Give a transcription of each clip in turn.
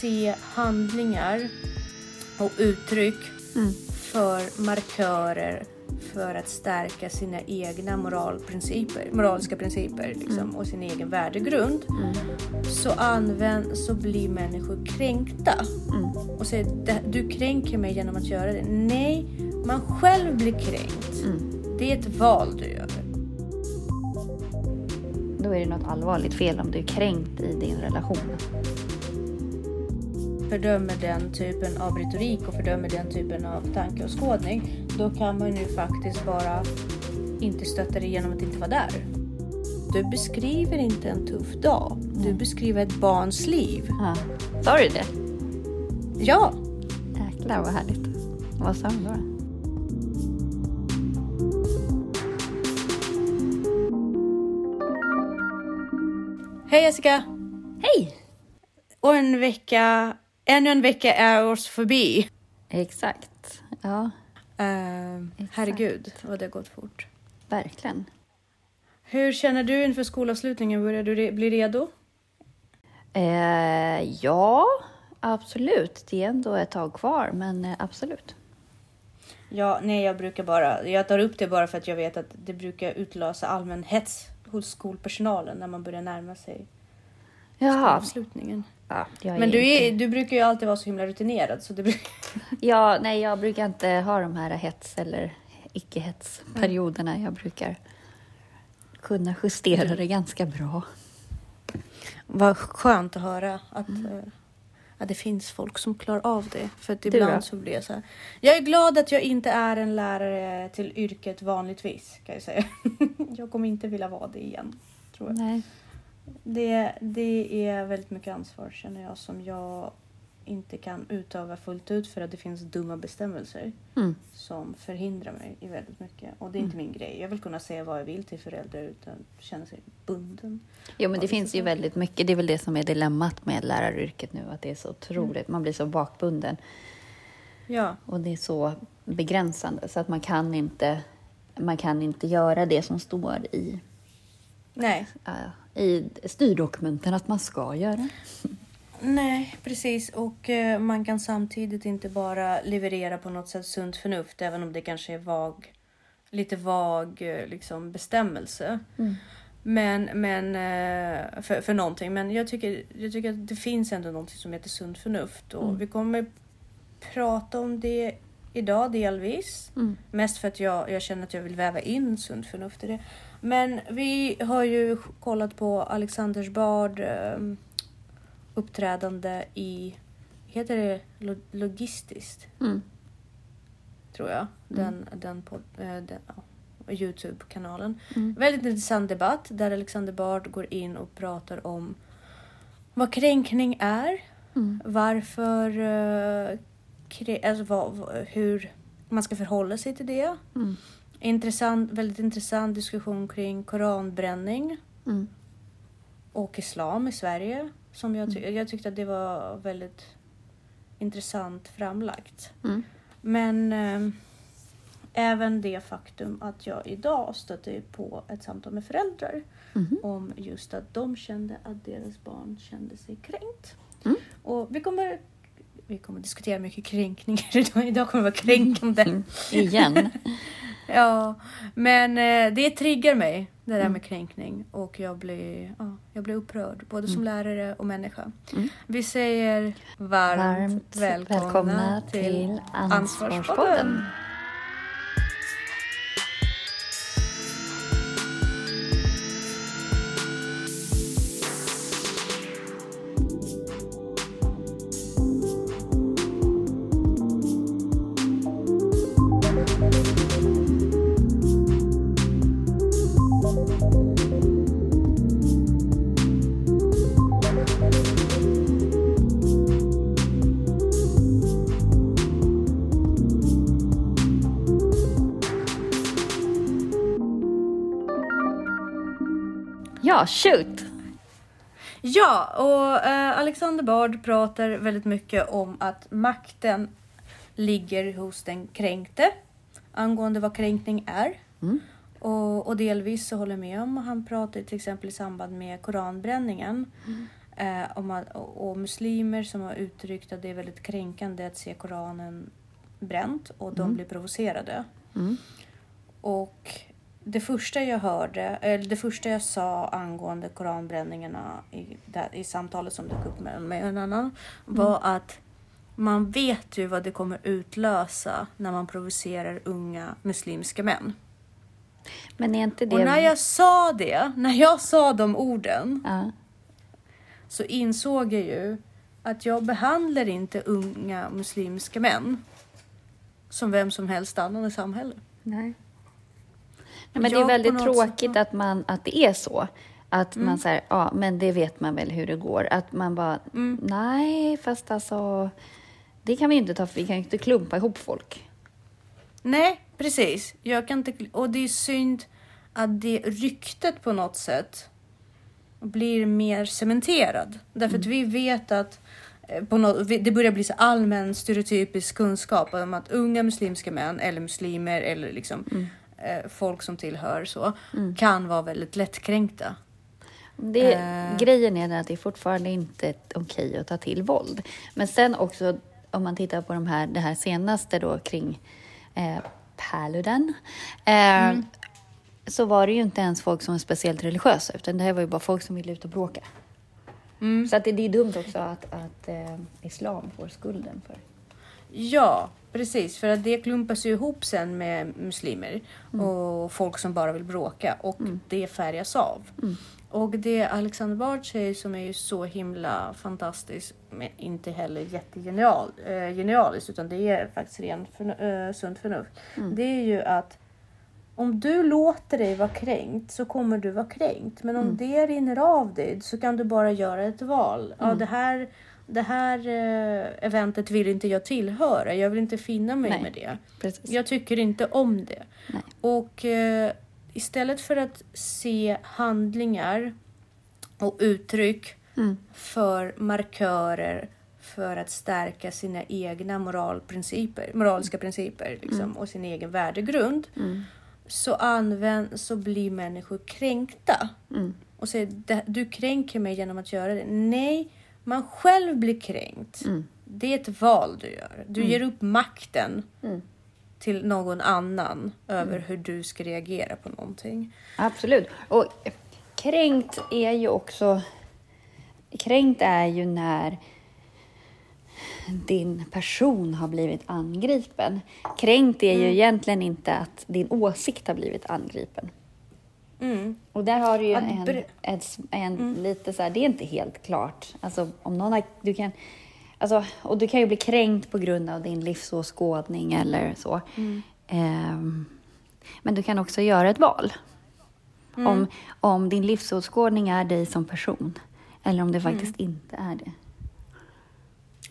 se handlingar och uttryck Mm. för markörer för att stärka sina egna moralprinciper, moraliska principer liksom, och sin egen värdegrund så, använd, så blir människor kränkta. Mm. Och säger "Det- du kränker mig genom att göra det. Nej, man själv blir kränkt. Mm. Det är ett val du gör. Då är det något allvarligt fel om du är kränkt i din relation. Fördömer den typen av retorik och fördömer den typen av tankeåskådning, då kan man ju faktiskt bara inte stötta det genom att inte vara där. Du beskriver inte en tuff dag. Du beskriver ett barns liv. Ja. Sa du det? Ja, Jäklar vad härligt. Vad sa du då? hej Jessica! Hej! Och en vecka, ännu en vecka är oss förbi. Exakt. Ja, Uh, herregud vad det har gått fort. verkligen. Hur känner du inför skolavslutningen? Börjar du re- bli redo? Eh, ja, absolut. Det är ändå ett tag kvar, men eh, absolut. Ja, nej, jag brukar bara. Jag tar upp det bara för att jag vet att det brukar utlösa allmän hets hos skolpersonalen när man börjar närma sig Jaha. avslutningen. Ja, Men du, är, inte- du brukar ju alltid vara så himla rutinerad så det brukar... Ja, nej, jag brukar inte ha de här hets eller icke-hetsperioderna. Jag brukar kunna justera det ganska bra. Vad skönt att höra att, Mm. eh, att det finns folk som klarar av det. För att Du ibland så blir jag så här. Jag är glad att jag inte är en lärare till yrket vanligtvis kan jag säga. jag kommer inte vilja vara det igen. Tror jag. Nej. Det, det är väldigt mycket ansvar känner jag som jag inte kan utöva fullt ut för att det finns dumma bestämmelser Mm. som förhindrar mig i väldigt mycket. Och det är inte min grej. Jag vill kunna säga vad jag vill till föräldrar utan känna sig bunden. Jo, men det finns ju väldigt mycket. Det är väl det som är dilemmat med läraryrket nu, att det är så otroligt. Man blir så bakbunden Ja, och det är så begränsande så att man kan inte, man kan inte göra det som står i, nej. äh, i styrdokumenten att man ska göra. Nej, precis. Och eh, man kan samtidigt inte bara leverera på något sätt sunt förnuft, även om det kanske är vag, lite vag eh, liksom, bestämmelse. Men, men eh, för, för någonting. Men jag tycker, jag tycker att det finns ändå någonting som heter sunt förnuft. Och vi kommer prata om det idag delvis. Mm. Mest för att jag, jag känner att jag vill väva in sunt förnuft i det. Men vi har ju kollat på Alexanders Bard eh, uppträdande i, heter det lo- logistiskt? Mm. Tror jag. Den, den, pod, eh, den ja, Youtube-kanalen. Mm. Väldigt intressant debatt där Alexander Bard går in och pratar om vad kränkning är. Mm. Varför, eh, alltså vad, hur man ska förhålla sig till det. Mm. Intressant, väldigt intressant diskussion kring koranbränning Mm. och islam i Sverige. Som jag, ty- jag tyckte att det var väldigt intressant framlagt. Mm. Men eh, även det faktum att jag idag stötte på ett samtal med föräldrar Mhm. om just att de kände att deras barn kände sig kränkt. Mm. Och vi kommer, vi kommer diskutera mycket kränkningar idag. Idag kommer det vara kränkande. Mm. Igen. Ja, men eh, det triggar mig, det där Mm. med kränkning. Och jag blir, ja, jag blir upprörd, både som lärare och människa. Mm. Vi säger varmt, Varmt välkomna, välkomna till, till Ansvarspodden. Ja, shoot! Ja, och eh, Alexander Bard pratar väldigt mycket om att makten ligger hos den kränkte angående vad kränkning är. Mm. Och, och delvis så håller jag med om. Han pratar till exempel i samband med koranbränningen. Eh, om att, och, och muslimer som har uttryckt att det är väldigt kränkande att se Koranen bränt och de blir provocerade. Mm. Och det första jag hörde, eller det första jag sa angående koranbränningarna i, där, i samtalet som dök upp med, med en annan var att man vet ju vad det kommer utlösa när man provocerar unga muslimska män. Men är inte det... Och när jag sa det, när jag sa de orden Ja. så insåg jag ju att jag behandlar inte unga muslimska män som vem som helst annan i samhället. Nej. Men det är väldigt tråkigt att, man, att det är så. Att Mm. man säger, ja men det vet man väl hur det går. Att man bara, Mm. nej fast alltså, det kan vi ju inte ta för vi kan ju inte klumpa ihop folk. Nej, precis. Jag kan inte, och det är synd att det ryktet på något sätt blir mer cementerad. Därför att vi vet att eh, på något, det börjar bli så allmän stereotypisk kunskap om att unga muslimska män eller muslimer eller liksom eh, folk som tillhör så kan vara väldigt lättkränkta. Det, Eh. Grejen är att det är fortfarande inte okej att ta till våld. Men sen också om man tittar på de här, det här senaste då kring eh, Paludan. Eh, Mm. Så var det ju inte ens folk som var speciellt religiösa utan det här var ju bara folk som ville ut och bråka. Mm. Så att det, det är dumt också att, att eh, islam får skulden för Ja, precis. För att det klumpas ju ihop sen med muslimer och folk som bara vill bråka och det färgas av. Och det Alexander Bard säger som är ju så himla fantastiskt, men inte heller jättegenial, eh, genialiskt utan det är faktiskt ren förnu- eh, sunt förnuft. Det är ju att om du låter dig vara kränkt så kommer du vara kränkt. Men om det rinner av dig så kan du bara göra ett val. Ja, det här, det här eh, eventet vill inte jag tillhöra. Jag vill inte finna mig Nej. med det. Precis. Jag tycker inte om det. Nej. Och eh, istället för att se handlingar och uttryck Mm. för markörer för att stärka sina egna moralprinciper, moraliska principer liksom, och sin egen värdegrund Mm. så, använd, så blir människor kränkta Mm. och säger "Det- du kränker mig genom att göra det. Nej, man själv blir kränkt. Mm. Det är ett val du gör. Du ger upp makten Mm. till någon annan över hur du ska reagera på någonting. Absolut. Och kränkt är ju också... Kränkt är ju när din person har blivit angripen. Kränkt är ju egentligen inte att din åsikt har blivit angripen. Mm. Och där har du ju en, en, en lite så här, det är inte helt klart. Alltså om någon har, du kan, alltså, och du kan ju bli kränkt på grund av din livsåskådning eller så. Ehm, men du kan också göra ett val. Om, om din livsåskådning är dig som person eller om det faktiskt inte är det.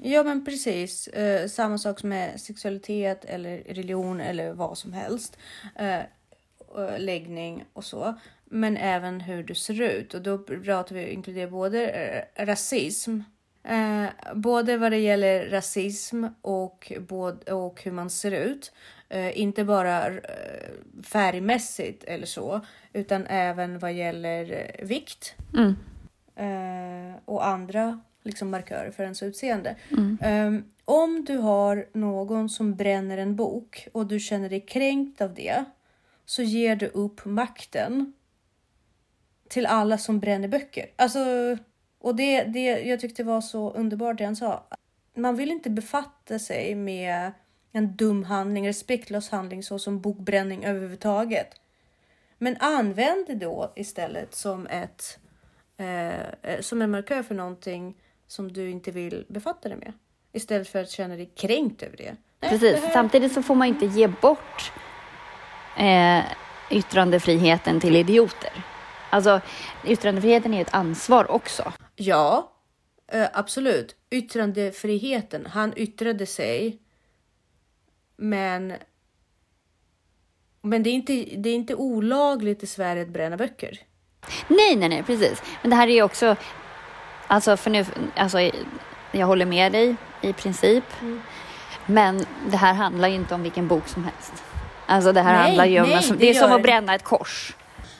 Ja men precis. Eh, samma sak med sexualitet eller religion eller vad som helst. Eh, läggning och så. Men även hur du ser ut. Och då pratar vi inkludera både eh, rasism. Eh, både vad det gäller rasism och, både, och hur man ser ut. Eh, inte bara eh, färgmässigt eller så. Utan även vad gäller eh, vikt Mm. eh, och andra liksom, markörer för ens utseende. Ehm, om du har någon som bränner en bok och du känner dig kränkt av det så ger du upp makten till alla som bränner böcker. Alltså, och det, det jag tyckte var så underbart det han sa. Man vill inte befatta sig med en dum handling, respektlös handling så som bokbränning överhuvudtaget. Men använd det då istället som ett eh, som en markör för någonting som du inte vill befatta dig med. Istället för att känna dig kränkt över det. Nej, Precis. det här- Samtidigt så får man inte ge bort eh, yttrandefriheten till idioter. Alltså, yttrandefriheten är ett ansvar också. Ja, eh, absolut. Yttrandefriheten. Han yttrade sig. Men. Men det är inte, det är inte olagligt i Sverige att bränna böcker. Nej, nej, nej, precis. Men det här är ju också... Alltså, för nu, alltså, jag håller med dig i princip. Men det här handlar ju inte om vilken bok som helst. Alltså, det här Nej, handlar ju om... nej, alltså, det det är som gör att det. bränna ett kors.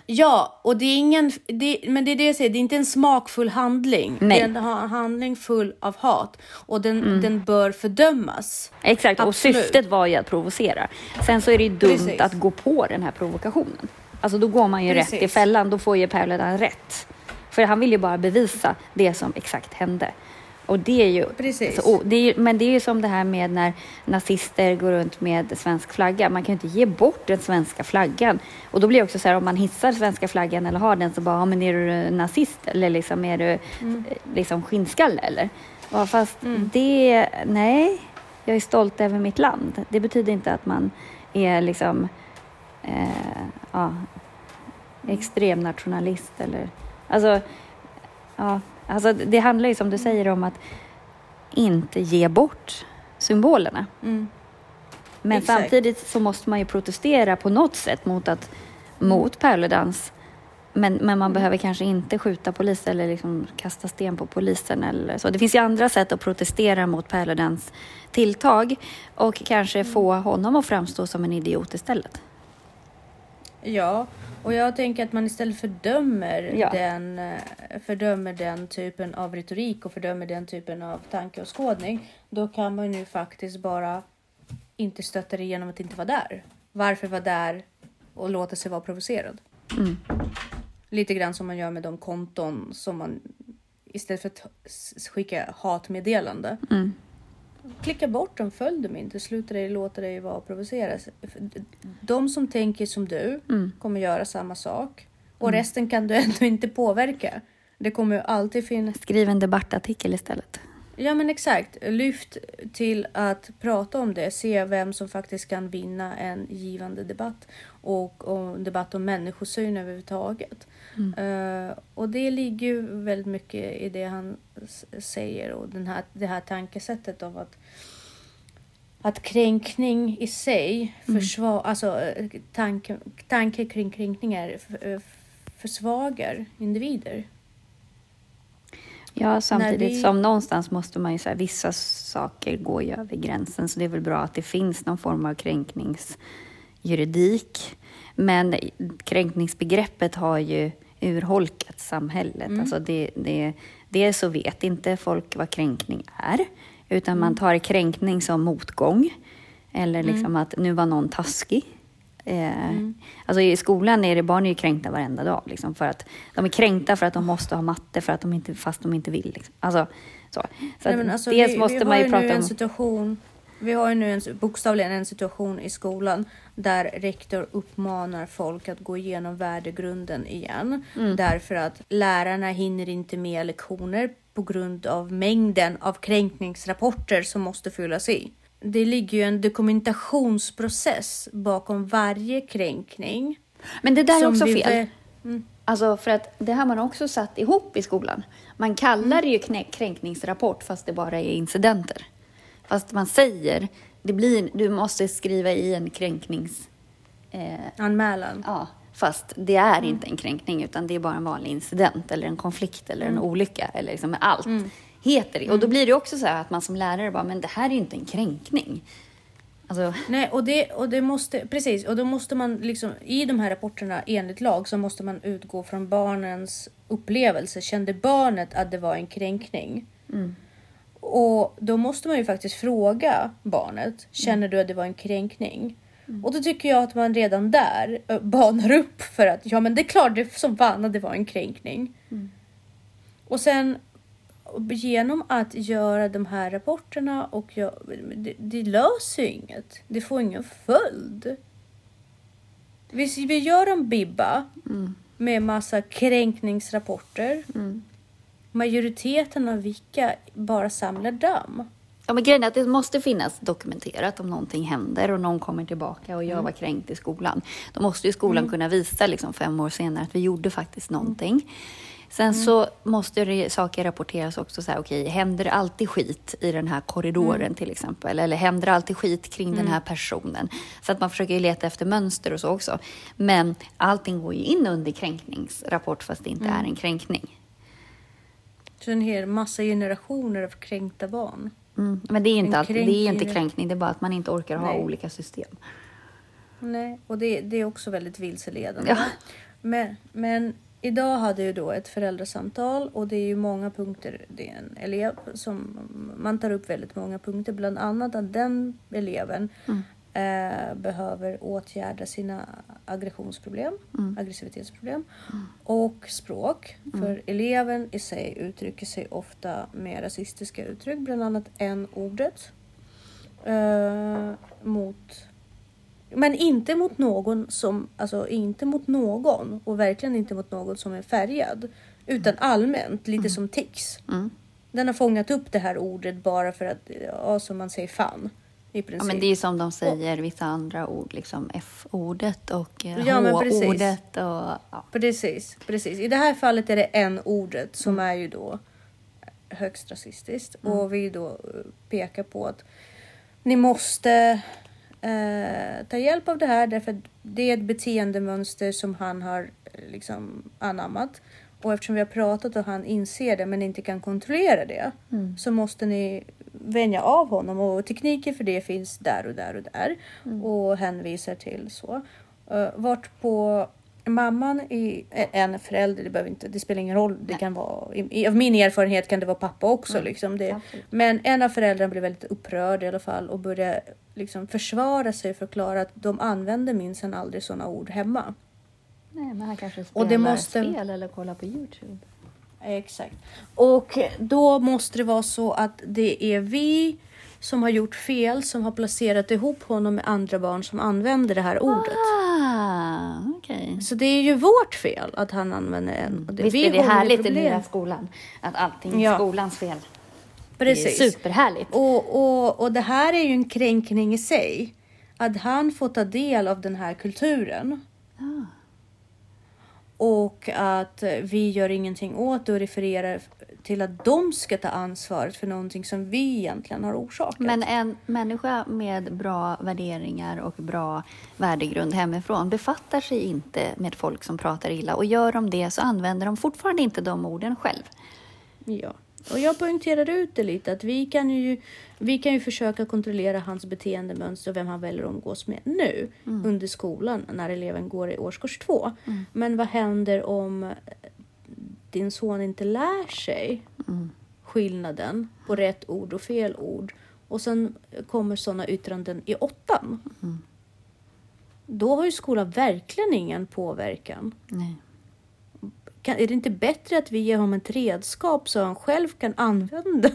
Ja, och det är ingen, det, men det är det jag säger, det är inte en smakfull handling. Nej. Det är en ha- handling full av hat och den, den bör fördömas. Exakt, och Absolut. syftet var ju att provocera. Sen så är det ju dumt Precis. att gå på den här provokationen. Alltså då går man ju rätt i Precis. fällan, då får ju Paludan rätt. För han vill ju bara bevisa det som exakt hände. Och det är ju... Precis. Så, det är, men det är ju som det här med när nazister går runt med svensk flagga. Man kan ju inte ge bort den svenska flaggan. Och då blir det också så här, om man hissar svenska flaggan eller har den så bara, ja men är du nazist eller liksom är du Mm. eh, liksom skinnskalle eller? Ja, fast det, nej, jag är stolt över mitt land. Det betyder inte att man är liksom, eh, ja, extrem nationalist eller, alltså, ja, alltså det handlar ju som du säger om att inte ge bort symbolerna. Mm. Men Exakt. samtidigt så måste man ju protestera på något sätt mot, att, mot pärledans. Men, men man behöver kanske inte skjuta polis eller liksom kasta sten på polisen eller så. Det finns ju andra sätt att protestera mot pärledans tilltag och kanske få honom att framstå som en idiot istället. Ja, och jag tänker att man istället fördömer, Ja. den, eh, fördömer den typen av retorik och fördömer den typen av tanke och skådning. Då kan man ju faktiskt bara inte stötta det genom att inte vara där. Varför vara där och låta sig vara provocerad? Mm. Lite grann som man gör med de konton som man istället för att skicka hatmeddelande. Mm. Klicka bort dem, följ dem inte, sluta dig, låta dig vara provocerad. De som tänker som du Mm. kommer göra samma sak och resten kan du ändå inte påverka. Det kommer ju alltid finnas. Skriv en debattartikel istället. Ja, men exakt. Lyft till att prata om det. Se vem som faktiskt kan vinna en givande debatt och, och debatt om människosyn överhuvudtaget. Eh, och det ligger ju väldigt mycket i det han säger och den här, det här tankesättet av att att kränkning i sig försvar, alltså eh, tanke, tanke kring kränkningar eh, försvagar individer. Ja, samtidigt vi- som någonstans måste man ju säga vissa saker går ju över gränsen så det är väl bra att det finns någon form av kränkningsjuridik. Men kränkningsbegreppet har ju urholkat samhället. Mm. Alltså det, det, det så vet inte folk vad kränkning är utan Mm. man tar kränkning som motgång eller liksom att nu var någon taskig. Eh, Mm. Alltså I skolan är det barn är ju kränkta varenda dag. Liksom, för att, de är kränkta för att de måste ha matte för att de inte, fast de inte vill. Liksom. Alltså, så. Så Nej, alltså, dels vi, måste vi man ju prata en om... Situation, vi har ju nu en, bokstavligen en situation i skolan där rektor uppmanar folk att gå igenom värdegrunden igen. Mm. Därför att lärarna hinner inte med lektioner på grund av mängden av kränkningsrapporter som måste fyllas i. Det ligger ju en dokumentationsprocess bakom varje kränkning. Men det där är också fel. vä- Alltså för att det har man också satt ihop i skolan. Man kallar det ju kränkningsrapport fast det bara är incidenter. Fast man säger, det blir, du måste skriva i en kränknings... Eh, Anmälan. ja, fast det är inte en kränkning utan det är bara en vanlig incident eller en konflikt eller en olycka eller liksom allt heter det. Och då blir det också så här att man som lärare bara, men det här är ju inte en kränkning. Alltså, Nej, och det, och det måste, precis, och då måste man liksom i de här rapporterna enligt lag så måste man utgå från barnens upplevelse. Kände barnet att det var en kränkning? Och då måste man ju faktiskt fråga barnet, känner du att det var en kränkning? Och då tycker jag att man redan där banar upp för att ja men det är klart det som fan att det var en kränkning. Och sen genom att göra de här rapporterna och jag, det, det löser ju inget. Det får ingen följd. Vi, vi gör en bibba med massa kränkningsrapporter. Majoriteten av vilka bara samlar damm. Ja, men grejen är att det måste finnas dokumenterat om någonting händer och någon kommer tillbaka och jag var kränkt i skolan. Då måste ju skolan kunna visa liksom fem år senare att vi gjorde faktiskt någonting. Sen så måste det, saker rapporteras också så här, okej, händer det alltid skit i den här korridoren till exempel? Eller händer det alltid skit kring den här personen? Så att man försöker leta efter mönster och så också. Men allting går ju in under kränkningsrapport fast det inte är en kränkning. Så en hel massa generationer av kränkta barn. Mm. Men det är, inte alltid, det är inte kränkning, det är bara att man inte orkar ha Nej. olika system. Nej, och det, det är också väldigt vilseledande. Ja. Men, men idag hade ju då ett föräldrasamtal och det är ju många punkter. Det är en elev som man tar upp väldigt många punkter, bland annat att den eleven Mm. eh, behöver åtgärda sina aggressionsproblem, Mm. aggressivitetsproblem och språk. För eleven i sig uttrycker sig ofta med rasistiska uttryck, bland annat n-ordet. Eh, mot men inte mot någon som, alltså inte mot någon och verkligen inte mot någon som är färgad. Utan allmänt, lite som tics. Mm. Den har fångat upp det här ordet bara för att, ja som man säger fan. I princip. Ja, men det är som de säger vissa andra ord, liksom F-ordet och eh, Ja. H-ordet. Och, ja. Precis, precis. I det här fallet är det en ordet som är ju då högst rasistiskt. Och vi då eh, pekar på att ni måste eh, ta hjälp av det här därför att det är ett beteendemönster som han har eh, liksom anammat. Och eftersom vi har pratat och han inser det men inte kan kontrollera det så måste ni vänja av honom och tekniker för det finns där och där och där och hänvisar till så. Uh, vart på mamman i en förälder, det, behöver inte, det spelar ingen roll, det kan vara, i, av min erfarenhet kan det vara pappa också. Liksom det, absolut. men en av föräldrarna blev väldigt upprörd i alla fall och började liksom försvara sig och förklara att de använder minsann aldrig sådana ord hemma. Nej, men han kanske spelar Och det måste- spel eller kollar på Youtube. Exakt. Och då måste det vara så att det är vi som har gjort fel, som har placerat ihop honom med andra barn som använder det här ordet. Ah, okej. Så det är ju vårt fel att han använder en. Och det, Visst vi är det härligt i nya skolan? Att allting är Ja. skolans fel. Precis. Det är superhärligt. Och, och, och det här är ju en kränkning i sig. Att han får ta del av den här kulturen. Ah. Och att vi gör ingenting åt det och refererar till att de ska ta ansvaret för någonting som vi egentligen har orsakat. Men en människa med bra värderingar och bra värdegrund hemifrån befattar sig inte med folk som pratar illa och gör de det så använder de fortfarande inte de orden själv. Ja. Och jag poängterar ut det lite att vi kan ju, vi kan ju försöka kontrollera hans beteendemönster och vem han väljer att umgås med nu under skolan när eleven går i årskurs två. Men vad händer om din son inte lär sig skillnaden på rätt ord och fel ord och sen kommer sådana yttranden i åttan. Då har ju skolan verkligen ingen påverkan. Nej. Kan, är det inte bättre att vi ger honom ett redskap så han själv kan använda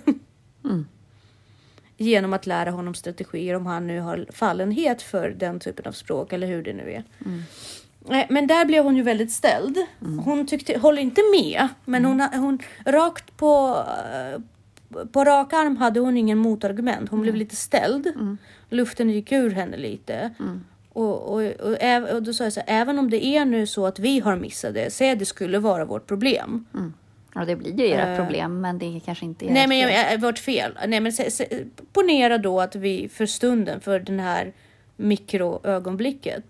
Mm. genom att lära honom strategier om han nu har fallenhet för den typen av språk eller hur det nu är. Nej, Men där blev hon ju väldigt ställd. Hon tyckte, håller inte med, men hon, hon rakt på, eh, på rak arm hade hon ingen motargument. Hon blev lite ställd. Luften gick ur henne lite. Och, och, och, och då sa jag så här, även om det är nu så att vi har missat det, säg att det skulle vara vårt problem. Ja, det blir ju era Eh. problem, men det är kanske inte ert Nej men jag, vårt fel. Nej men se, se, ponera då att vi för stunden, för den här mikroögonblicket,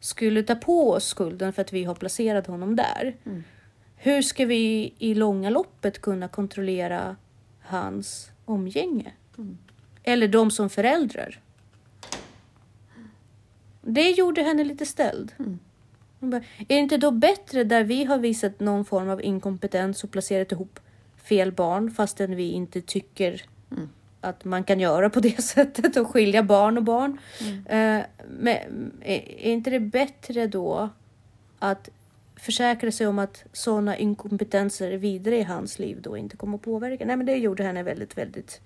skulle ta på oss skulden för att vi har placerat honom där. Hur ska vi i långa loppet kunna kontrollera hans omgänge? Eller de som föräldrar? Det gjorde henne lite ställd. Hon bara, är det inte då bättre där vi har visat någon form av inkompetens och placerat ihop fel barn fastän vi inte tycker att man kan göra på det sättet och skilja barn och barn. Eh, men är är inte det bättre då att försäkra sig om att sådana inkompetenser vidare i hans liv då inte kommer att påverka? Nej men det gjorde henne väldigt, väldigt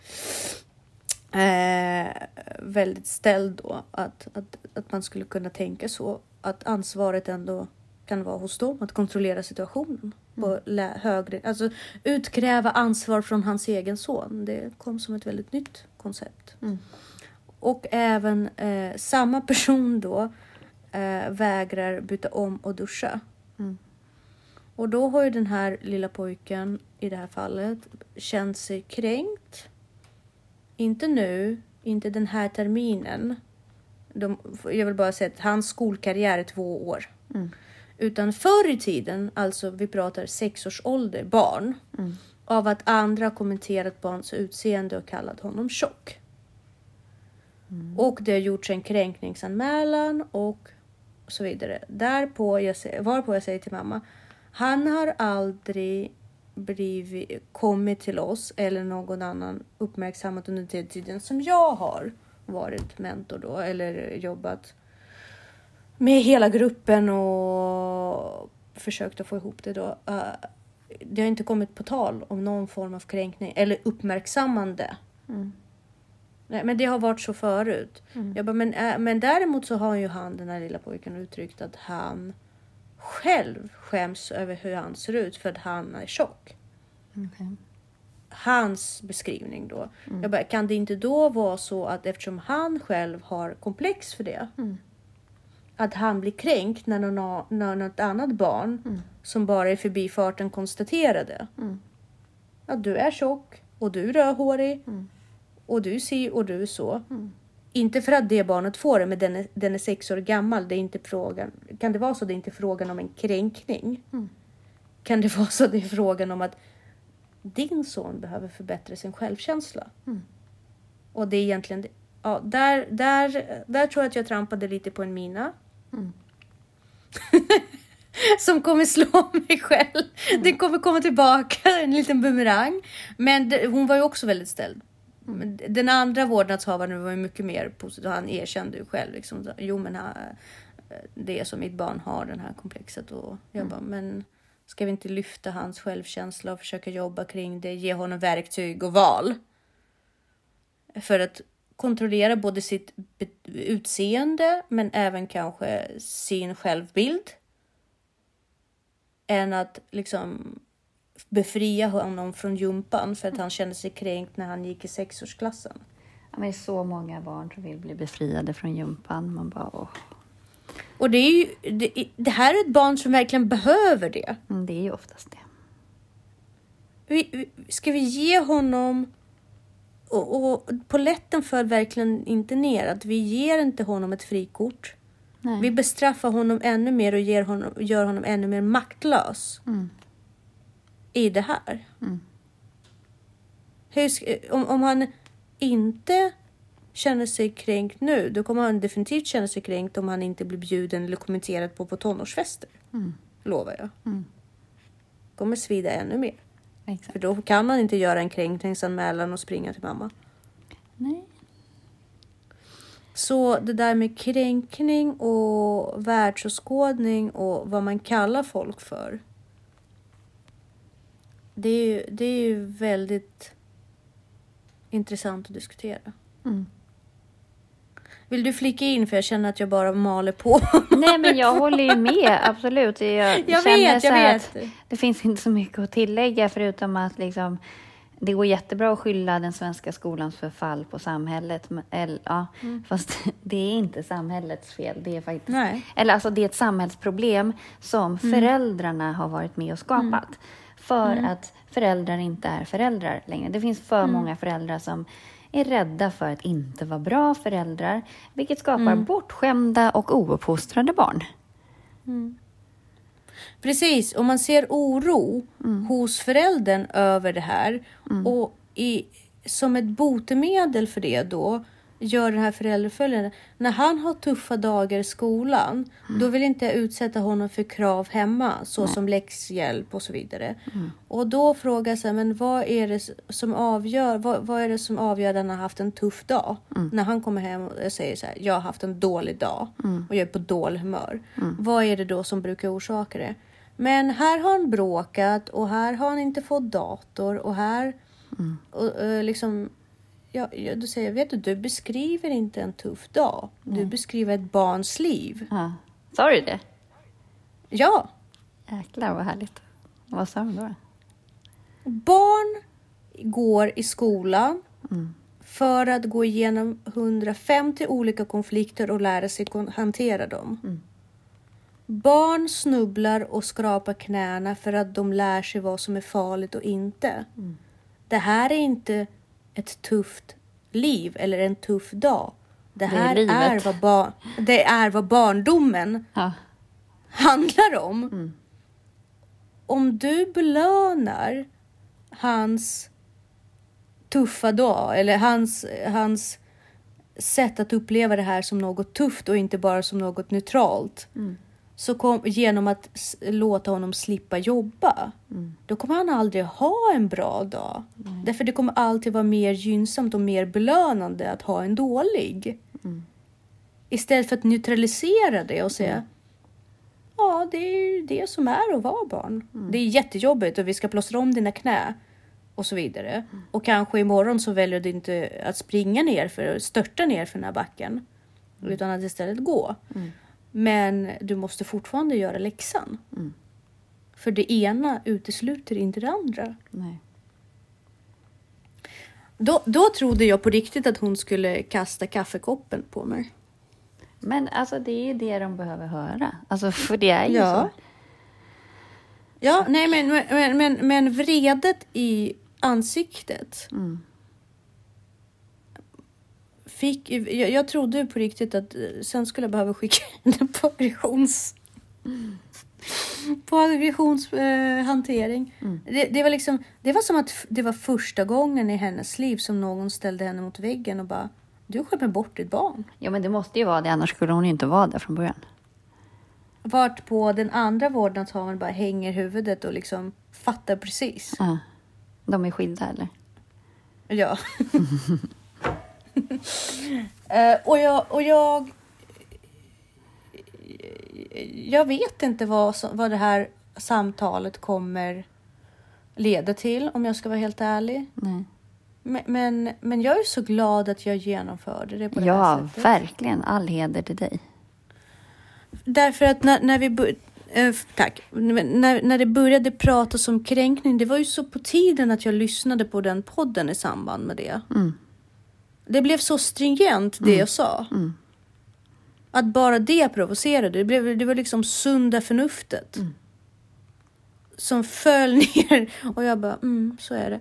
eh, väldigt ställd då. Att, att, att man skulle kunna tänka så. Att ansvaret ändå kan vara hos dem att kontrollera situationen. På lä- högre, alltså utkräva ansvar från hans egen son. Det kom som ett väldigt nytt koncept. Och även eh, samma person då eh, vägrar byta om och duscha. Mm. Och då har ju den här lilla pojken i det här fallet känt sig kränkt. Inte nu, inte den här terminen. De, jag vill bara säga att hans skolkarriär är två år. Mm. Utan förr i tiden, alltså vi pratar sex års ålder, barn. Mm. Av att andra kommenterat hans utseende och kallat honom tjock. Mm. Och det har gjorts en kränkningsanmälan och och så vidare. Därpå jag, varpå jag säger till mamma, han har aldrig blivit, kommit till oss eller någon annan uppmärksammat under den tiden som jag har varit mentor då eller jobbat med hela gruppen och försökt att få ihop det då. Uh, det har inte kommit på tal om någon form av kränkning eller uppmärksammande. Mm. Nej, men det har varit så förut. Mm. Jag bara, men, äh, men däremot så har ju han, den här lilla pojken, uttryckt att han själv skäms över hur han ser ut för att han är tjock. Okay. Hans beskrivning då. Mm. Jag bara, kan det inte då vara så att eftersom han själv har komplex för det. Mm. Att han blir kränkt när, någon, när något annat barn mm. som bara i förbifarten konstaterade. Mm. Att du är tjock och du är rödhårig. Mm. Och du ser och du är så. Inte för att det barnet får det, men den är, den är sex år gammal. Det är inte frågan. Kan det vara så? Det är inte frågan om en kränkning. Mm. Kan det vara så? Det är frågan om att din son behöver förbättra sin självkänsla. Mm. Och det är egentligen, ja, där, där, där tror jag att jag trampade lite på en mina. Mm. som kommer slå mig själv. Mm. Den kommer komma tillbaka, en liten bumerang. Men det, hon var ju också väldigt ställd. Mm. Den andra vårdnadshavaren var ju mycket mer positiv. Han erkände ju själv liksom, jo men han, det är som mitt barn har den här komplexet. Och jag mm. bara, men Ska vi inte lyfta hans självkänsla och försöka jobba kring det, ge honom verktyg och val? För att kontrollera både sitt utseende men även kanske sin självbild. Än att liksom befria honom från jumpan för att han kände sig kränkt när han gick i sexårsklassen. Ja, men det är så många barn som vill bli befriade från jumpan. Man bara, åh. Och det, är ju, det, det, här är ett barn som verkligen behöver det. Mm, det är ju oftast det. Vi, ska vi ge honom... Och, och poletten föll verkligen inte ner. Att vi ger inte honom ett frikort. Nej. Vi bestraffar honom ännu mer och ger honom, gör honom ännu mer maktlös. Mm. I det här. Mm. Hur, om, om han inte känner sig kränkt nu, då kommer han definitivt känna sig kränkt om han inte blir bjuden eller kommenterad på på tonårsfester. Mm. Lovar jag. Mm. kommer svida ännu mer. Exakt. För då kan man inte göra en kränkningsanmälan och springa till mamma. Nej. Så det där med kränkning och världsåskådning och vad man kallar folk för. Det är ju, det är ju väldigt intressant att diskutera. Mm. Vill du flika in för jag känner att jag bara maler på. Nej men jag håller ju med, absolut. Jag, jag vet, jag vet. det finns inte så mycket att tillägga förutom att liksom, det går jättebra att skylla den svenska skolans förfall på samhället. Eller, ja, mm. Fast det är inte samhällets fel. Det är faktiskt, Nej. Eller alltså det är ett samhällsproblem som mm. föräldrarna har varit med och skapat. Mm. För mm. att föräldrar inte är föräldrar längre. Det finns för mm. många föräldrar som är rädda för att inte vara bra föräldrar, vilket skapar mm. bortskämda och ouppfostrade barn. Mm. Precis, och man ser oro mm. hos föräldern över det här. Mm. Och i, som ett botemedel för det då gör den här föräldraföljande. När han har tuffa dagar i skolan, mm. då vill inte jag utsätta honom för krav hemma, så Nej. som läxhjälp och så vidare. Mm. Och då frågar jag sig, men vad är det som avgör, vad, vad är det som avgör att han har haft en tuff dag? Mm. När han kommer hem och säger så här, jag har haft en dålig dag mm. och jag är på dålig humör. Mm. Vad är det då som brukar orsaka det? Men här har han bråkat och här har han inte fått dator och här mm. och, och liksom Ja, ja, då säger jag, vet du, du beskriver inte en tuff dag. Du Nej. beskriver ett barns liv. Ja. Sa du det? Ja. Jäklar vad härligt. Vad sa du då? Barn går i skolan mm. för att gå igenom 150 olika konflikter och lära sig hantera dem. Mm. Barn snubblar och skrapar knäna för att de lär sig vad som är farligt och inte. Mm. Det här är inte ett tufft liv eller en tuff dag. Det här det är, är, vad, bar det är vad barndomen ja. handlar om. Mm. Om du belönar hans tuffa dag eller hans, hans sätt att uppleva det här som något tufft och inte bara som något neutralt. Så kom, genom att låta honom slippa jobba, då kommer han aldrig ha en bra dag. Därför det kommer alltid vara mer gynnsamt och mer belönande att ha en dålig. Istället för att neutralisera det och säga Ja, det är det som är att vara barn. Det är jättejobbigt och vi ska plåstra om dina knä och så vidare. Och kanske imorgon så väljer du inte att springa ner för störta ner för den här backen. Utan att istället gå. Men du måste fortfarande göra läxan. För det ena utesluter inte det andra. Nej. Då, då trodde jag på riktigt att hon skulle kasta kaffekoppen på mig. Men alltså det är ju det de behöver höra. Alltså för det är ju Ja. så. Ja, nej men, men, men, men vredet i ansiktet. Fick, jag, jag trodde på riktigt att eh, sen skulle jag behöva skicka henne på aggressions... På aggressionshantering. Det, det, var liksom, det var som att det var första gången i hennes liv som någon ställde henne mot väggen och bara Du skämmer bort ditt barn. Ja, men det måste ju vara det, annars skulle hon ju inte vara där från början. Vart på den andra vårdnadshavaren bara hänger huvudet och liksom fattar precis. Ja. De är skilda eller? Ja. Eh, och jag... Och jag jag vet inte vad, vad det här samtalet kommer leda till, om jag ska vara helt ärlig. Nej. Men, men, men jag är så glad att jag genomförde det på det här Ja, sättet. verkligen. All heder till dig. Därför att när, när vi... eh, tack. När, när det började pratas om kränkning, det var ju så på tiden att jag lyssnade på den podden i samband med det. Mm. Det blev så stringent det jag sa. Att bara det provocerade. Det, blev, det var liksom sunda förnuftet. Som föll ner. Och jag bara, mm, så är det.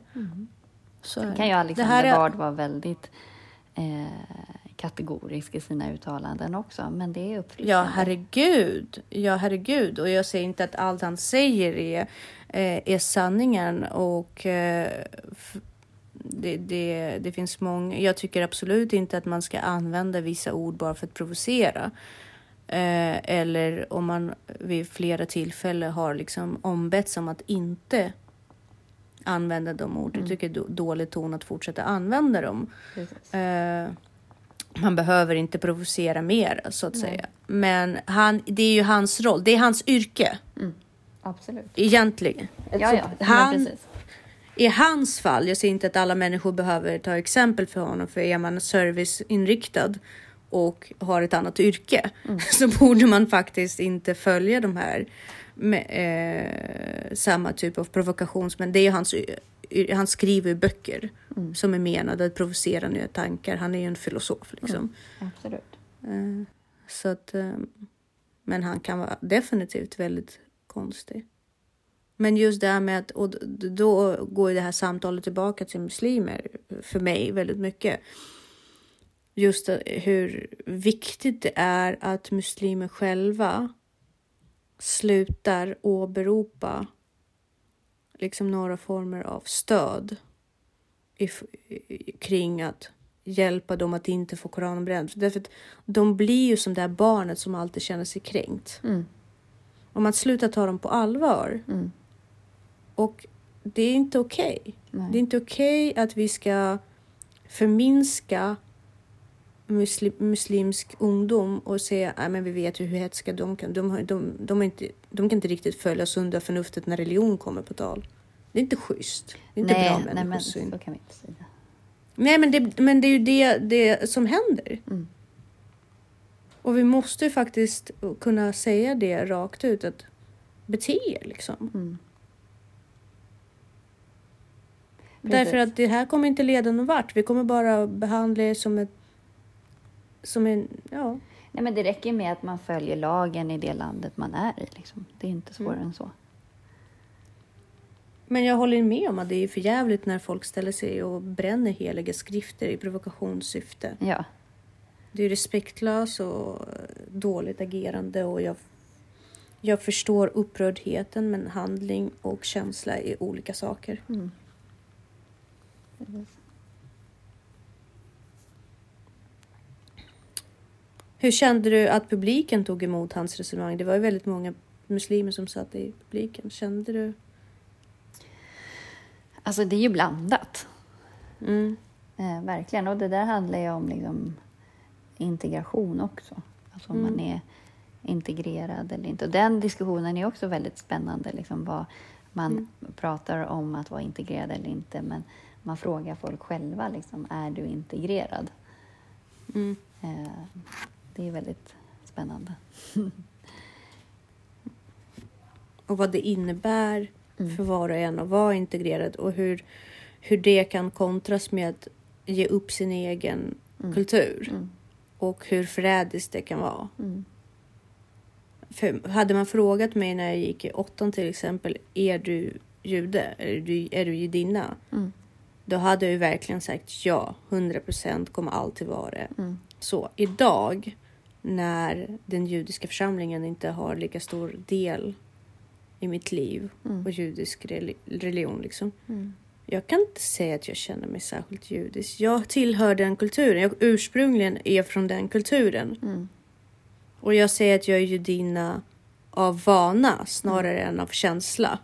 Så är Sen det. kan ju Det Alexander här är- Bard vara väldigt eh, kategorisk i sina uttalanden också, men det är uppfriskande. Ja, herregud. Ja, herregud. Och jag säger inte att allt han säger är, eh, är sanningen. Och eh, det, det, det finns många. Jag tycker absolut inte att man ska använda vissa ord bara för att provocera. Eh, eller om man vid flera tillfällen har liksom ombetts om att inte använda de orden. Jag tycker det är dålig ton att fortsätta använda dem. Eh, man behöver inte provocera mer så att säga. Men han, det är ju hans roll. Det är hans yrke Absolut. egentligen. Ja, ja. han, precis. I hans fall, jag säger inte att alla människor behöver ta exempel för honom, för är man serviceinriktad och har ett annat yrke så borde man faktiskt inte följa de här med, eh, samma typ av provokations... Men det är hans, y- han skriver böcker som är menade att provocera nya tankar. Han är ju en filosof liksom. Absolut. Eh, Så att, eh, men han kan vara definitivt väldigt konstig. Men just det här med att, och då går det här samtalet tillbaka till muslimer för mig väldigt mycket. Just hur viktigt det är att muslimer själva slutar åberopa liksom några former av stöd i, i, kring att hjälpa dem att inte få Koranen bränd. Därför att de blir ju som det här barnet som alltid känner sig kränkt. Mm. Om man slutar ta dem på allvar. Mm. Och det är inte okej. Nej. Det är inte okej att vi ska förminska muslim, muslimsk ungdom och säga att vi vet ju hur hetska de kan. De, har, de, de, inte, de kan inte riktigt följa sunda förnuftet när religion kommer på tal. Det är inte schysst. Det är inte nej, bra nej, men så kan vi inte säga. Nej, men det, men det är ju det, det som händer. Mm. Och vi måste ju faktiskt kunna säga det rakt ut att bete er liksom. Mm. Därför att det här kommer inte leda någon vart. Vi kommer bara behandla er som ett... Som en... Ja. Nej, men det räcker med att man följer lagen i det landet man är i. Liksom. Det är inte svårare Mm. än så. Men jag håller med om att det är för jävligt när folk ställer sig och bränner heliga skrifter i provokationssyfte. Ja, Det är respektlöst och dåligt agerande och jag, jag förstår upprördheten men handling och känsla är olika saker. Precis. Hur kände du att publiken tog emot hans resonemang? Det var ju väldigt många muslimer som satt i publiken. Kände du? Alltså det är ju blandat. Mm. Eh, verkligen. Och det där handlar ju om liksom, integration också. Alltså om man Mm. är integrerad eller inte. Och den diskussionen är också väldigt spännande. Liksom, vad man Mm. pratar om att vara integrerad eller inte. Men man frågar folk själva, liksom, är du integrerad? Mm. Eh, det är väldigt spännande. Och vad det innebär Mm. för var och en att vara integrerad och hur, hur det kan kontras med att ge upp sin egen Mm. kultur. Mm. Och hur förrädiskt det kan vara. Mm. För hade man frågat mig när jag gick i åttan till exempel, är du jude? Är du, är du judinna? Mm. Då hade jag ju verkligen sagt ja, 100 procent kommer alltid vara det. Mm. Så idag, när den judiska församlingen inte har lika stor del i mitt liv Mm. och judisk reli- religion liksom. Mm. Jag kan inte säga att jag känner mig särskilt judisk. Jag tillhör den kulturen. Jag ursprungligen är från den kulturen. Mm. Och jag säger att jag är judinna av vana snarare än av känsla.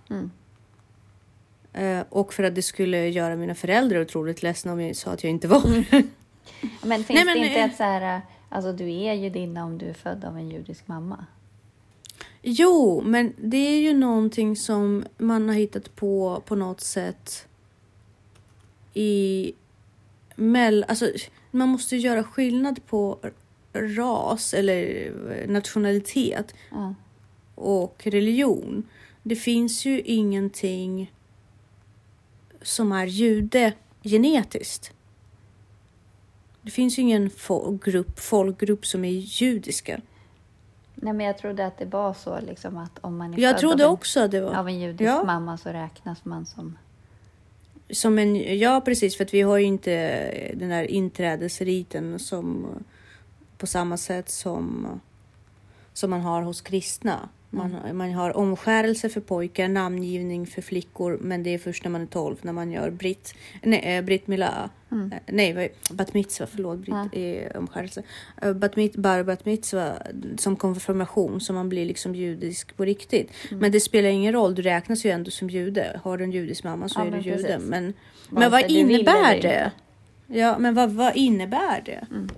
Mm. Eh, och för att det skulle göra mina föräldrar otroligt ledsna om jag sa att jag inte var Men finns Nej, men, det inte eh, ett så här, alltså du är judinna om du är född av en judisk mamma? Jo, men det är ju någonting som man har hittat på på något sätt i mell... Alltså, man måste göra skillnad på ras eller nationalitet Ja. och religion. Det finns ju ingenting som är jude genetiskt. Det finns ju ingen fo- grupp, folkgrupp som är judiska. Nej, men jag trodde att det var så liksom att om man är Jag född av en, också det var... av en judisk Ja. mamma så räknas man som... Som en, ja, precis, för att vi har ju inte den där inträdesriten som på samma sätt som, som man har hos kristna. Man, man har omskärelse för pojkar, namngivning för flickor, men det är först när man är 12 när man gör britt, nej, eh, britt mila, Mm. eh, nej, bat mitzva, förlåt, britt Ja. är omskärelse. Eh, Bat, mit, bar bat mitzva som konfirmation, så man blir liksom judisk på riktigt. Mm. Men det spelar ingen roll, du räknas ju ändå som jude. Har du en judisk mamma så Ja, är du jude. Men, men vad innebär det? Ja, men vad, vad innebär det? Mm.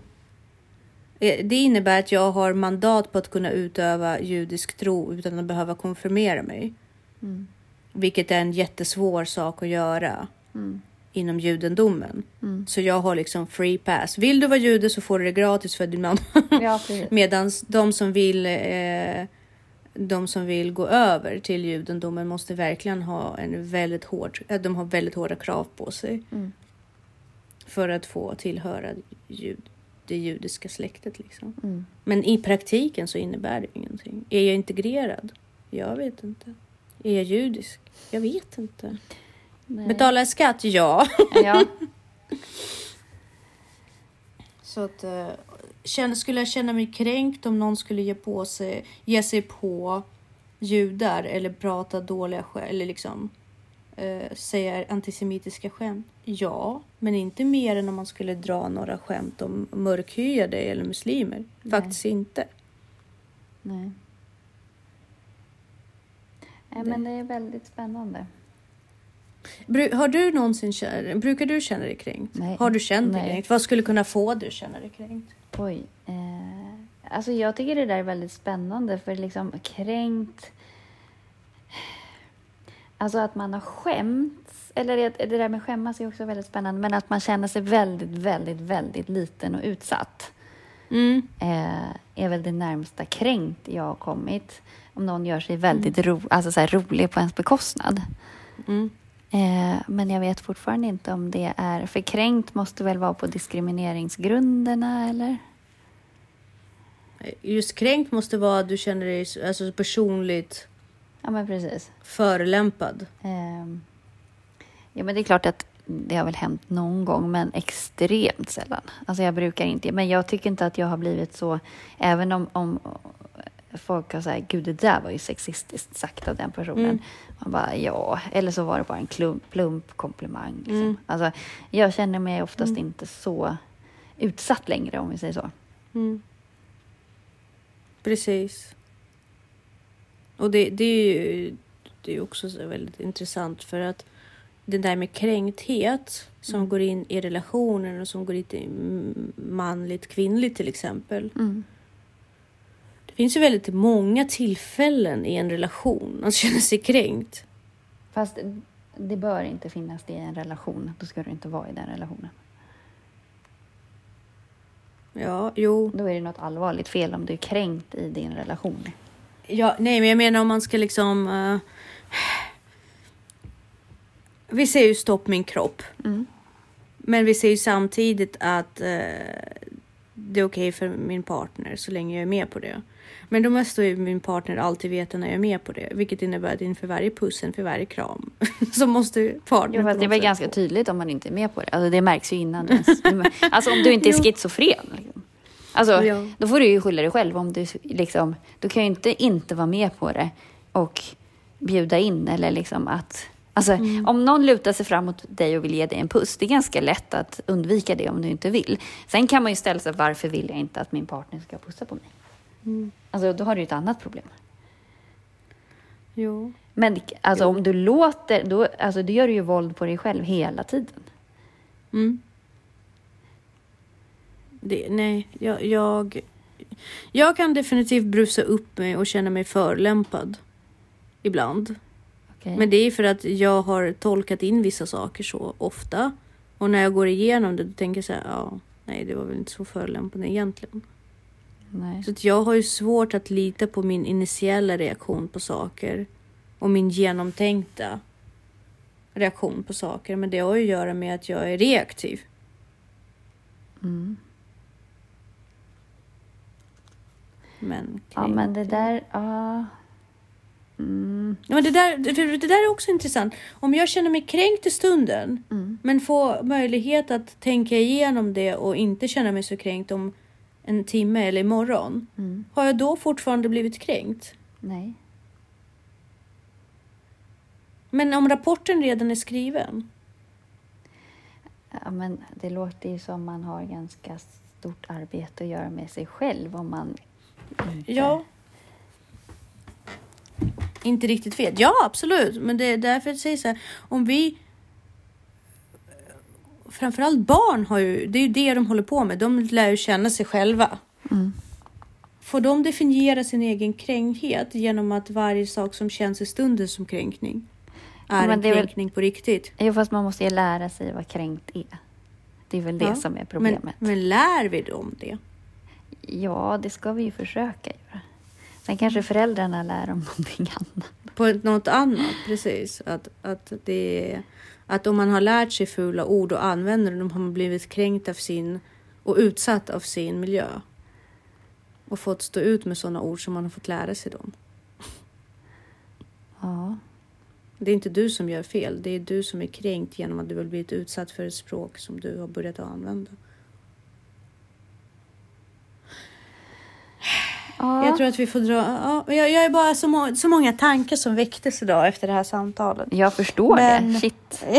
Eh, Det innebär att jag har mandat på att kunna utöva judisk tro utan att behöva konfirmera mig. Mm. Vilket är en jättesvår sak att göra Mm. inom judendomen. Mm. Så jag har liksom free pass. Vill du vara jude så får du det gratis för din mamma. Ja. Medan de som vill eh, de som vill gå över till judendomen måste verkligen ha en väldigt hård, eh, de har väldigt hårda krav på sig Mm. för att få tillhöra jud, det judiska släktet. Liksom. Mm. Men i praktiken så innebär det ingenting. Är jag integrerad? Jag vet inte. Är jag judisk? Jag vet inte. Nej. Betalar jag skatt? Ja. Ja. Så att, känn- skulle jag känna mig kränkt om någon skulle ge, på sig, ge sig på judar eller prata dåliga eller liksom eh, säga antisemitiska skämt? Ja, men inte mer än om man skulle dra några skämt om mörkhyade eller muslimer. Nej. Faktiskt inte. Nej. Nej, men det är väldigt spännande. Bru- har du någonsin brukar du känna dig kränkt? Nej. Har du känt dig Nej. kränkt? Vad skulle kunna få dig att känna dig kränkt? Oj. Eh, alltså jag tycker det där är väldigt spännande för liksom kränkt... Alltså att man har Eller det, det där med skämmas är också väldigt spännande. Men att man känner sig väldigt, väldigt, väldigt liten och utsatt. Mm. Eh, är väl det närmsta kränkt jag har kommit. Om någon gör sig väldigt ro, alltså så här, rolig på ens bekostnad. Mm. Eh, men jag vet fortfarande inte om det är... För kränkt måste väl vara på diskrimineringsgrunderna, eller? Just kränkt måste vara att du känner dig alltså, personligt Ja, men precis. förolämpad. Ehm, ja, men det är klart att det har väl hänt någon gång, men extremt sällan. Alltså jag brukar inte, men jag tycker inte att jag har blivit så, även om, om folk har sagt, gud det där var ju sexistiskt sagt av den personen. Mm. Man bara, ja, eller så var det bara en klump, plump komplimang. Liksom. Mm. Alltså, jag känner mig oftast Mm. inte så utsatt längre, om vi säger så. Mm. Precis. Och det, det är ju det är också så väldigt intressant för att det där med kränkthet som Mm. går in i relationen och som går in i manligt kvinnligt till exempel. Mm. Det finns ju väldigt många tillfällen i en relation att känna sig kränkt. Fast det bör inte finnas det i en relation. Då ska du inte vara i den relationen. Ja, jo. Då är det något allvarligt fel om du är kränkt i din relation. Ja, nej, men jag menar om man ska liksom... eh, vi säger ju stopp min kropp. Mm. Men vi säger ju samtidigt att eh, det är okej för min partner så länge jag är med på det. Men då måste ju min partner alltid veta när jag är med på det. Vilket innebär att inför varje puss, inför varje kram så måste partnern... Jo, på det var sätt ganska få- tydligt om man inte är med på det. Alltså, det märks ju innan. Alltså om du inte är schizofren. Liksom. Alltså, Ja. då får du ju skylla dig själv. Om du, liksom, du kan ju inte inte vara med på det och bjuda in eller liksom att... Alltså, om någon lutar sig fram mot dig och vill ge dig en puss, det är ganska lätt att undvika det om du inte vill. Sen kan man ju ställa sig, varför vill jag inte att min partner ska pussa på mig? Mm. Alltså, då har du ju ett annat problem. Jo. Men alltså, om du låter, då, alltså, då gör du ju våld på dig själv hela tiden. Mm. Det, nej, jag, jag... Jag kan definitivt brusa upp mig och känna mig förlämpad. Ibland. Okej? Men det är för att jag har tolkat in vissa saker så ofta. Och när jag går igenom det, då tänker jag så här, ja, nej, det var väl inte så förolämpande egentligen. Nej. Så att jag har ju svårt att lita på min initiella reaktion på saker och min genomtänkta reaktion på saker. Men det har ju att göra med att jag är reaktiv. Mm. Men, Ja, men det där... Ja. Mm. Men det, där, det, det där är också intressant. Om jag känner mig kränkt i stunden Mm. men får möjlighet att tänka igenom det och inte känna mig så kränkt om en timme eller imorgon. Mm. Har jag då fortfarande blivit kränkt? Nej. Men om rapporten redan är skriven? Ja, men det låter ju som man har ganska stort arbete att göra med sig själv om man inte... Ja. Inte riktigt vet. Ja, absolut. Men det är därför jag säger så här. Om vi... Framförallt barn har ju... Det är ju det de håller på med. De lär ju känna sig själva. Mm. Får de definiera sin egen kränkthet genom att varje sak som känns i stunden som kränkning är men en är väl- kränkning på riktigt? Jo, fast man måste ju lära sig vad kränkt är. Det är väl det Ja, som är problemet. Men, men lär vi dem det? Ja, det ska vi ju försöka göra. Sen kanske föräldrarna lär dem någonting annat. På något annat, precis. Att, att, det, är- att om man har lärt sig fula ord och använder dem har man blivit kränkt av sin och utsatt av sin miljö. Och fått stå ut med sådana ord som man har fått lära sig dem. Ja. Det är inte du som gör fel, det är du som är kränkt genom att du har blivit utsatt för ett språk som du har börjat använda. Ja. Jag tror att vi får dra... Ja, jag, jag är bara så, må, så många tankar som väcktes idag efter det här samtalet. Jag förstår Men- det. Shit.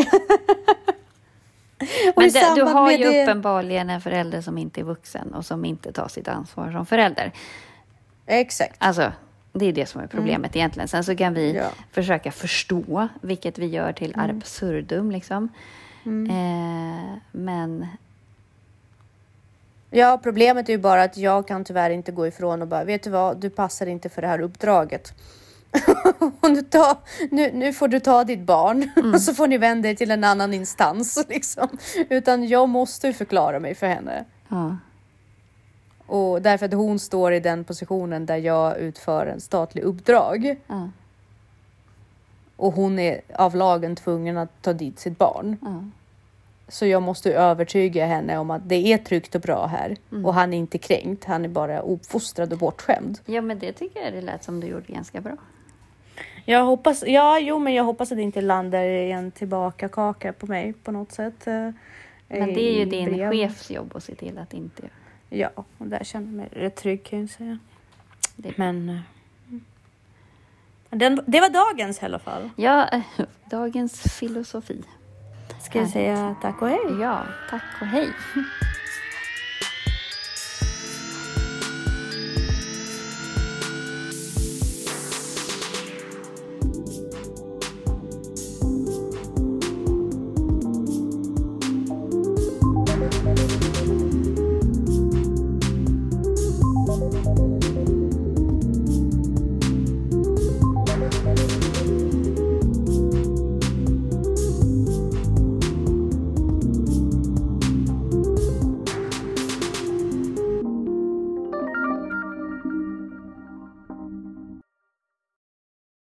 Men det, du har ju det- uppenbarligen en förälder som inte är vuxen och som inte tar sitt ansvar som förälder. Exakt. Alltså, det är det som är problemet egentligen. Sen så kan vi Ja. försöka förstå, vilket vi gör till absurdum liksom. Eh, men Ja, problemet är ju bara att jag kan tyvärr inte gå ifrån och bara, vet du vad, du passar inte för det här uppdraget. nu, ta, nu, nu får du ta ditt barn och så får ni vända er till en annan instans. Liksom. Utan jag måste förklara mig för henne. ja, Och därför att hon står i den positionen där jag utför en statlig uppdrag. ja, Och hon är av lagen tvungen att ta dit sitt barn. ja. Så jag måste övertyga henne om att det är tryggt och bra här. Mm. Och han är inte kränkt, han är bara uppfostrad och bortskämd. ja, men det tycker jag det lät som du gjorde ganska bra. Jag hoppas, ja, jo, men jag hoppas att det inte landar i en tillbaka kaka på mig på något sätt. eh, Men det är ju din brev. chefs jobb att se till att inte göra. Ja, och där känner jag mig rätt trygg kan jag säga. Det- Men... eh, Den, det var dagens i alla fall. Ja, eh, dagens filosofi. Ska Härligt. säga tack och hej? Ja, tack och hej.